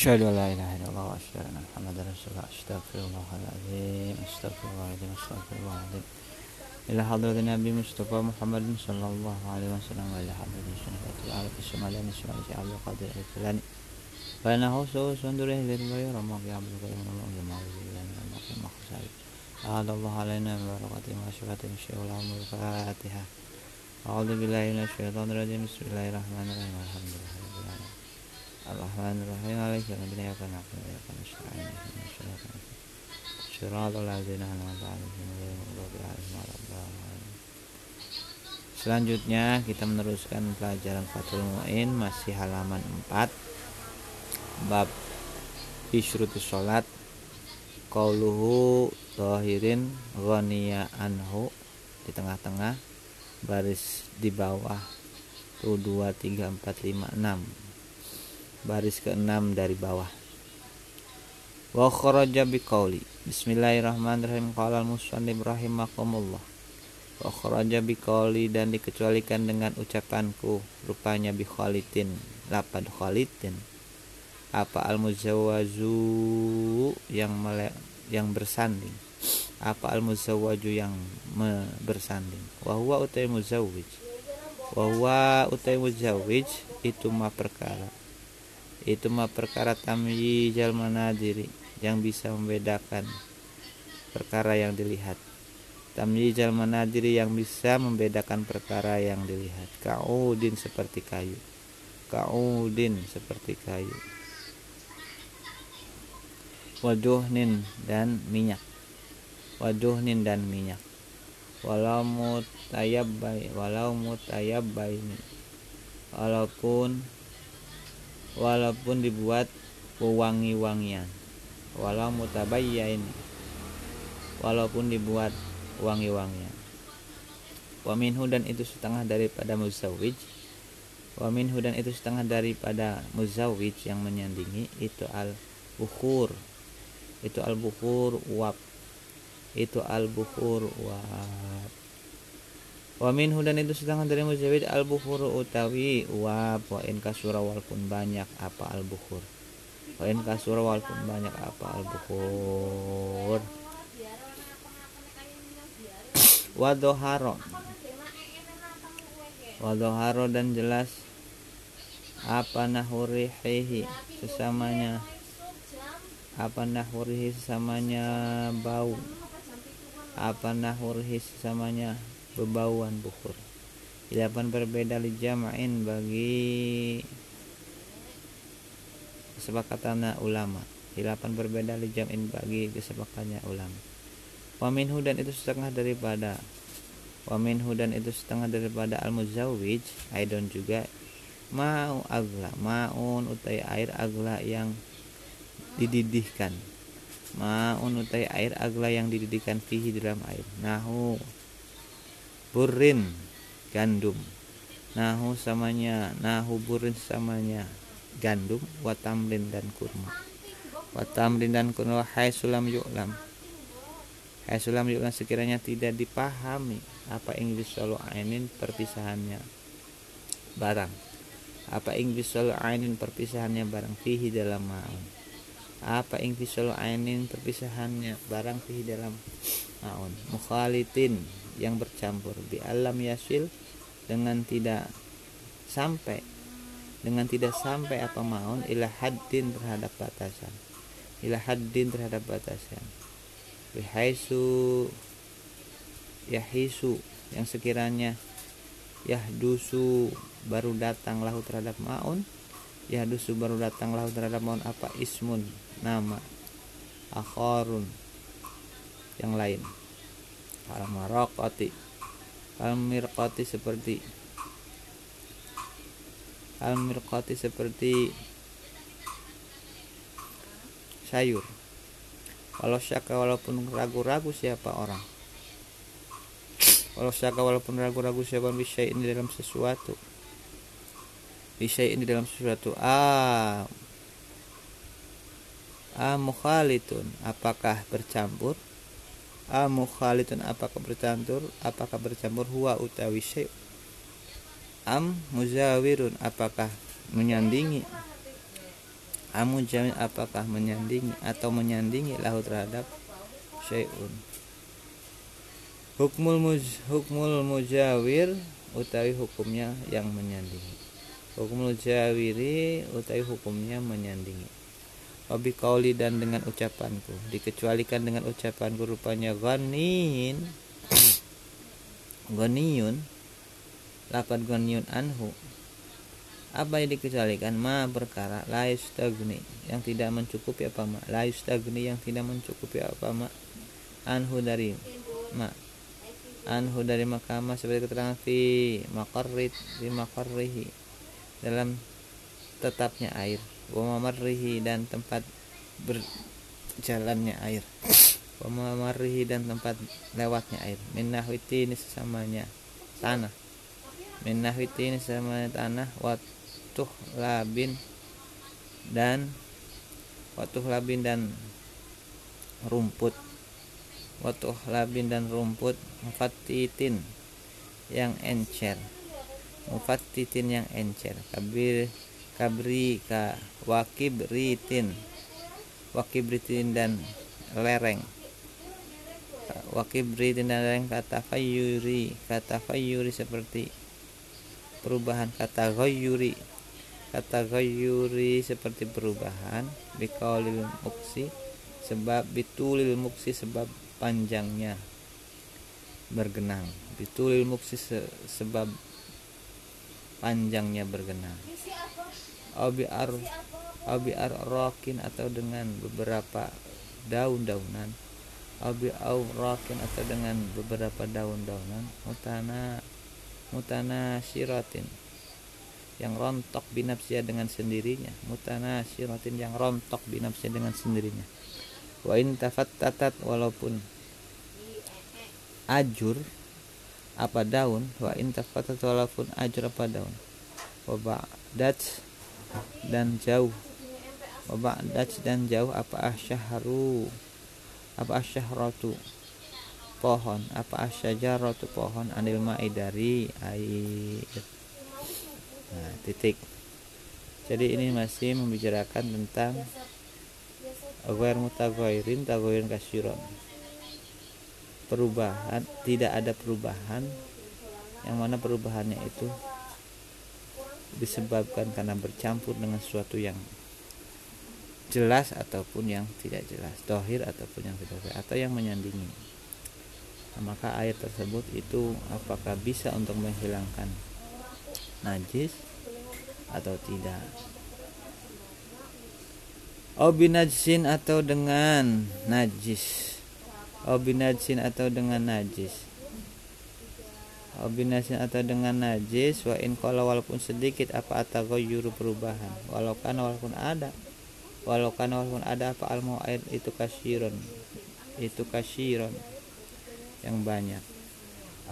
أشهد أن لا إله إلا الله وأشهد أن محمدا رسول الله. أستغفر الله العظيم أستغفر الله العظيم أستغفر الله العظيم. إلى حضرة النبي مصطفى محمد صلى الله عليه وسلم وإلى حضرة الشهادة العالم الشمالين الشمالي عبد القادر الفلاني. فإنه سوء صندره للغير ما في عبد الغير من الله ما بالله من الله في المخزال أعاد الله علينا من بركاته وشفاته من شيء والعمر الفاتحة أعوذ بالله من الشيطان الرجيم. بسم الله الرحمن الرحيم. الحمد لله. Ya ya Selanjutnya kita meneruskan pelajaran Fathul Mu'in masih halaman 4 bab Isyrutus Salat Qauluhu Zahirin Ghaniya Anhu. Di tengah-tengah baris di bawah. Tuh 2 3 4 5 6 baris ke-6 dari bawah. Wa kharaja biqauli bismillahirrahmanirrahim. Qala al-musannif rahimakumullah. Wa kharaja biqauli dan dikecualikan dengan ucapanku rupanya bi khalitin lapad khalitin. Apa al-muzawwazu yang mele yang bersanding? Apa al muzawwaju yang me bersanding? Wa huwa utai muzawwij. Wa huwa utai muzawwij itu mah perkara itu mah perkara tamyizal manadiri yang bisa membedakan perkara yang dilihat. Tamyizal manadiri yang bisa membedakan perkara yang dilihat. Kaudin seperti kayu. Kaudin seperti kayu. Waduhnin dan minyak. Waduhnin dan minyak. Walau mutayabbai walau mutayabbai walaupun walaupun dibuat wangi-wangian walau mutabayyain walaupun dibuat wangi-wangian. Waminhu dan itu setengah daripada muzawij waminhu dan itu setengah daripada muzawij yang menyandingi itu al bukhur itu al bukhur uap itu al bukhur uap wa minhu dan itu setengah dari muzawid al bukhur utawi uap wa in kasura walaupun banyak apa al bukhur wa in kasura walaupun banyak apa al bukhur wa doharo. Wa doharo dan jelas apa nahurihi sesamanya. Apa nahurihi sesamanya bau. Apa nahurihi sesamanya bebauan bukhur Ilapan berbeda li jama'in bagi kesepakatan ulama. Ilapan berbeda li bagi kesepakatannya ulama. Waminhu dan itu setengah daripada Waminhu dan itu setengah daripada al-muzawwij Aidon juga Ma'u agla Ma'un utai air agla yang dididihkan. Ma'un utai air agla yang dididihkan fihi dalam air. Nahu Burin Gandum. Nahu samanya Nahu burin samanya. Gandum Watamrin dan kurma. Watamrin dan kurma Hai sulam yu'lam. Hai sulam yu'lam sekiranya tidak dipahami Apa Inggris solo ainin perpisahannya Barang. Apa Inggris solo ainin perpisahannya barang Fihi dalam ma'un. Apa ing fisol ainin perpisahannya barang fihi dalam maun. Mukhalitin yang bercampur. Bi alam yasil dengan tidak sampai dengan tidak sampai apa maun ila haddin terhadap batasan. Ila haddin terhadap batasan. Bihaisu yahisu yang sekiranya yahdusu baru datang lahu terhadap maun yahdusu baru datang lahu terhadap maun apa ismun nama akharun yang lain al maraqati. Al mirqati seperti al mirqati seperti sayur. Walau syaka walaupun ragu-ragu siapa orang. Walau syaka walaupun ragu-ragu siapa bisa ini dalam sesuatu. Bisa ini dalam sesuatu. Ah amukhalitun apakah bercampur amukhalitun apakah bercampur apakah bercampur? Huwa utawi syai. Am muzawirun apakah menyandingi? Amu jamin apakah menyandingi? Atau menyandingi lahu terhadap syai'un. Hukmul muj, hukmul mujawir utawi hukumnya yang menyandingi. Hukmul mujawiri utawi hukumnya menyandingi Wabi kauli dan dengan ucapanku. Dikecualikan dengan ucapanku rupanya ghanin ghaniyun. Lapan ghaniyun anhu. Apa yang dikecualikan? Ma perkara. La yustagni yang tidak mencukupi apa ma? La yustagni yang tidak mencukupi apa ma? Anhu dari ma. Anhu dari makamah. Seperti keterangan fi makarrit fi makarrihi dalam tetapnya air wa mamarrihi dan tempat berjalannya air. Wa mamarrihi dan tempat lewatnya air. Min ini sesamanya tanah. Min ini sesamanya tanah. Wat watuh labin dan watuh labin dan rumput. Watuh labin dan rumput. Mufatitin yang encer. Mufatitin yang encer. Kabir kabri ka wakibritin. Wakibritin dan lereng. Wakibritin dan lereng kata fayuri kata fayuri seperti perubahan. Kata ghayyuri kata ghayyuri seperti perubahan. Bikaulil muksi sebab bitulil muksi sebab panjangnya bergenang. Bitulil muksi se sebab panjangnya bergenang abi ar rokin atau dengan beberapa daun-daunan. Abi au rokin atau dengan beberapa daun-daunan. Mutana mutana siratin yang rontok binafsia dengan sendirinya. Mutana syiratin yang rontok binafsia dengan sendirinya. Wa in tafattatat walaupun ajur apa daun wa in tafattatat walaupun ajur apa daun. Wa ba'dat dan jauh. Wa ba'dat dan jauh apa asyharu apa asyahratu pohon. Apa asyajaratu? Pohon. Anil ma'i dari air. Nah titik. Jadi ini masih membicarakan tentang agar mutagoirin tagoirin kasyiron perubahan tidak ada perubahan. Yang mana perubahannya itu disebabkan karena bercampur dengan sesuatu yang jelas ataupun yang tidak jelas dohir ataupun yang tidak dohir atau yang menyandingi. Nah, maka air tersebut itu apakah bisa untuk menghilangkan najis atau tidak? Obinajsin atau dengan najis? Obinajsin atau dengan najis obinajsin atau dengan najis wa in walaupun sedikit apa yuru perubahan? Walau kan walaupun ada. Walau kan walaupun ada apa almu air itu kasiron itu kasiron yang banyak.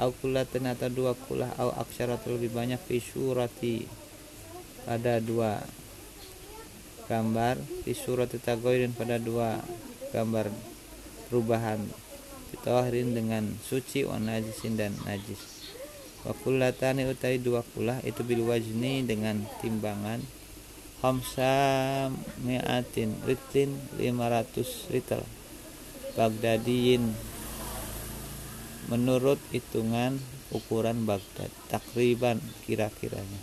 Au kulatin atau dua kulah au aksara lebih banyak fi surati. Pada dua gambar. Fi surati tagoirin pada dua gambar perubahan. Ditohirin dengan suci wa najisin dan najis wa kullatani utai dua kulah itu bil wajni dengan timbangan. Hamsa mi'atin ritin 500 ritel. Bagdadiyin. Menurut hitungan ukuran Baghdad takriban kira-kiranya.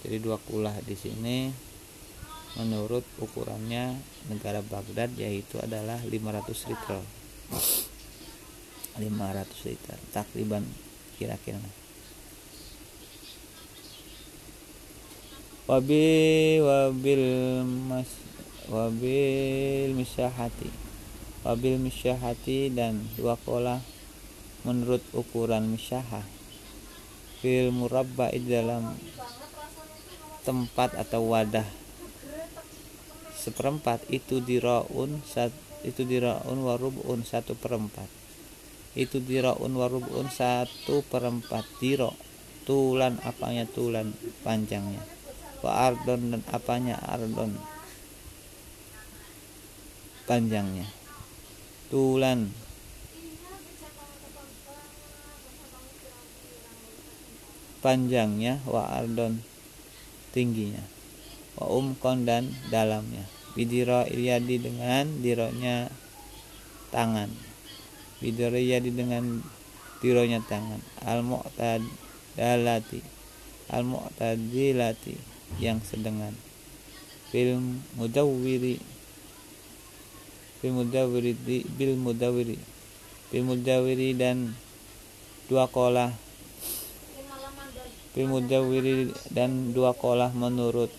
Jadi dua kulah di sini menurut ukurannya negara Baghdad yaitu adalah 500 liter 500 liter takriban kira-kira. Wabi wabil mas wabil misyahati. Wabil misyahati dan dua kola menurut ukuran misyaha. Fil murabba dalam tempat atau wadah seperempat itu diraun itu diraun warubun satu perempat itu diraun warubun satu perempat diro tulan apanya tulan panjangnya. Wa ardon dan apanya ardon panjangnya. Tulan. Panjangnya wa ardon tingginya. Wa umkon dan dalamnya. Bidiro ilyadi dengan dironya tangan bidiro ilyadi dengan dironya tangan. Al mu'tadalati al mu'tadilati yang sedengan. Film mudawwiri. Bil mudawwiri bil mudawwiri. Bil mudawwiri dan dua kolah. Bil mudawwiri dan dua kolah menurut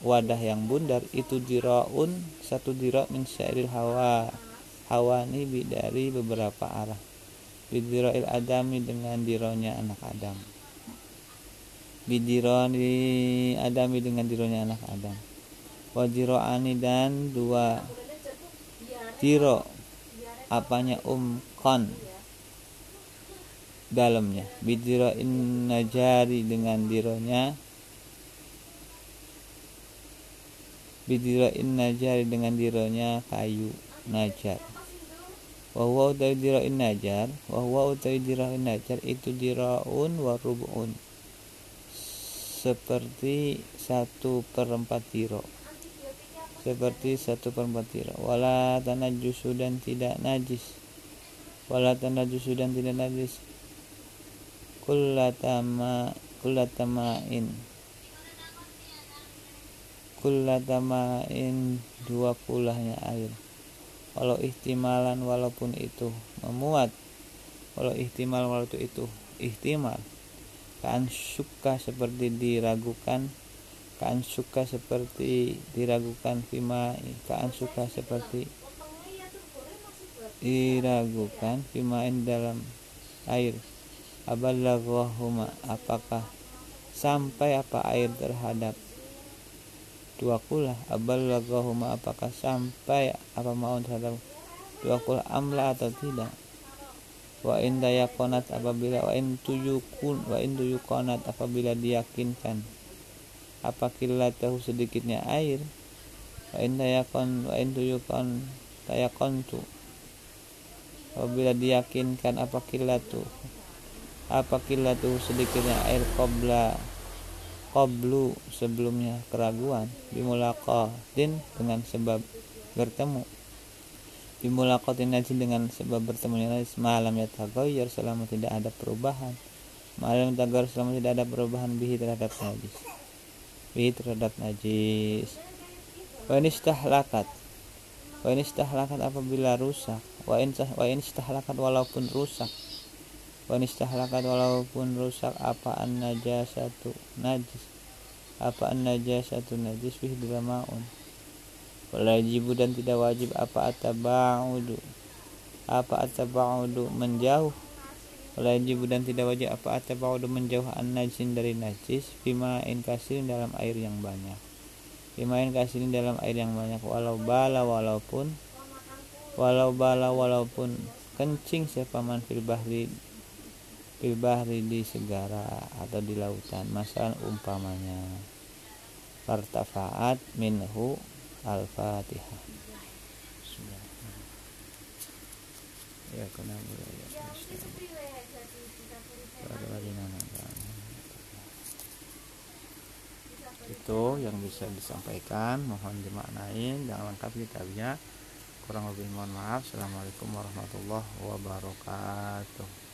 wadah yang bundar itu diraun satu dira min syairil hawa hawani dari beberapa arah. Bidiroil adami dengan dironya anak adam. Bidironi adami dengan dironya anak adam. Wajiroani dan dua tiro. Apanya? Umkon dalamnya. Bidiro in najari dengan dironya. Bidiro in najari dengan dironya kayu najar wahwa utai diro in najar wahwa utai diro in najar itu diroun warubun seperti satu perempat diro. Seperti satu perempat tira wala tanajusu dan tidak najis. Wala tanajusu dan tidak najis. Kullatama kullatamain kullatamain dua kulahnya air walau ihtimalan walaupun itu memuat walau ihtimal walau itu ihtimal. Kan suka seperti diragukan Kaan suka seperti diragukan Fima Kaan suka seperti diragukan Fimain dalam air. Aballahuma Apakah sampai apa air terhadap dua kula Aballahuma Apakah sampai apa mau terhadap dua kula amla atau tidak? Wa in dayakonat apabila wa in tuyukun wa in tuyukonat apabila diyakinkan. Apa tahu sedikitnya air? Wa in tayakon wa in tuyukon tayakon tu apabila diyakinkan apa tu apa tu sedikitnya air kobla koblu sebelumnya keraguan bimulaqatin dengan sebab bertemu. Bimulaqatin najis dengan sebab bertemunya najis malam ya tagayyur selama tidak ada perubahan. Malam tagar selama tidak ada perubahan bihi terhadap najis. Fi terhadap najis. Wa in istahlakat. Wa apabila rusak. Wa in wa in walaupun rusak wa in istahlakat walaupun rusak apa an najasatu najis? Apa an najasatu najis fi maun. Wajib dan tidak wajib apa atabaudu apa atabaudu menjauh? Wajib dan tidak wajib apa atabaudu menjauh an najin dari najis? Bima in kasirin dalam air yang banyak. Bima in kasirin dalam air yang banyak. Walau bala walaupun walau bala walaupun kencing siapa man fil bahri fil bahri di segara atau di lautan masalah umpamanya. Fartafaat minhu al-fatihah. Ya kenapa ya? Itu yang bisa disampaikan mohon dimaknain jangan lengkap kitabnya kurang lebih mohon maaf. Assalamualaikum warahmatullahi wabarakatuh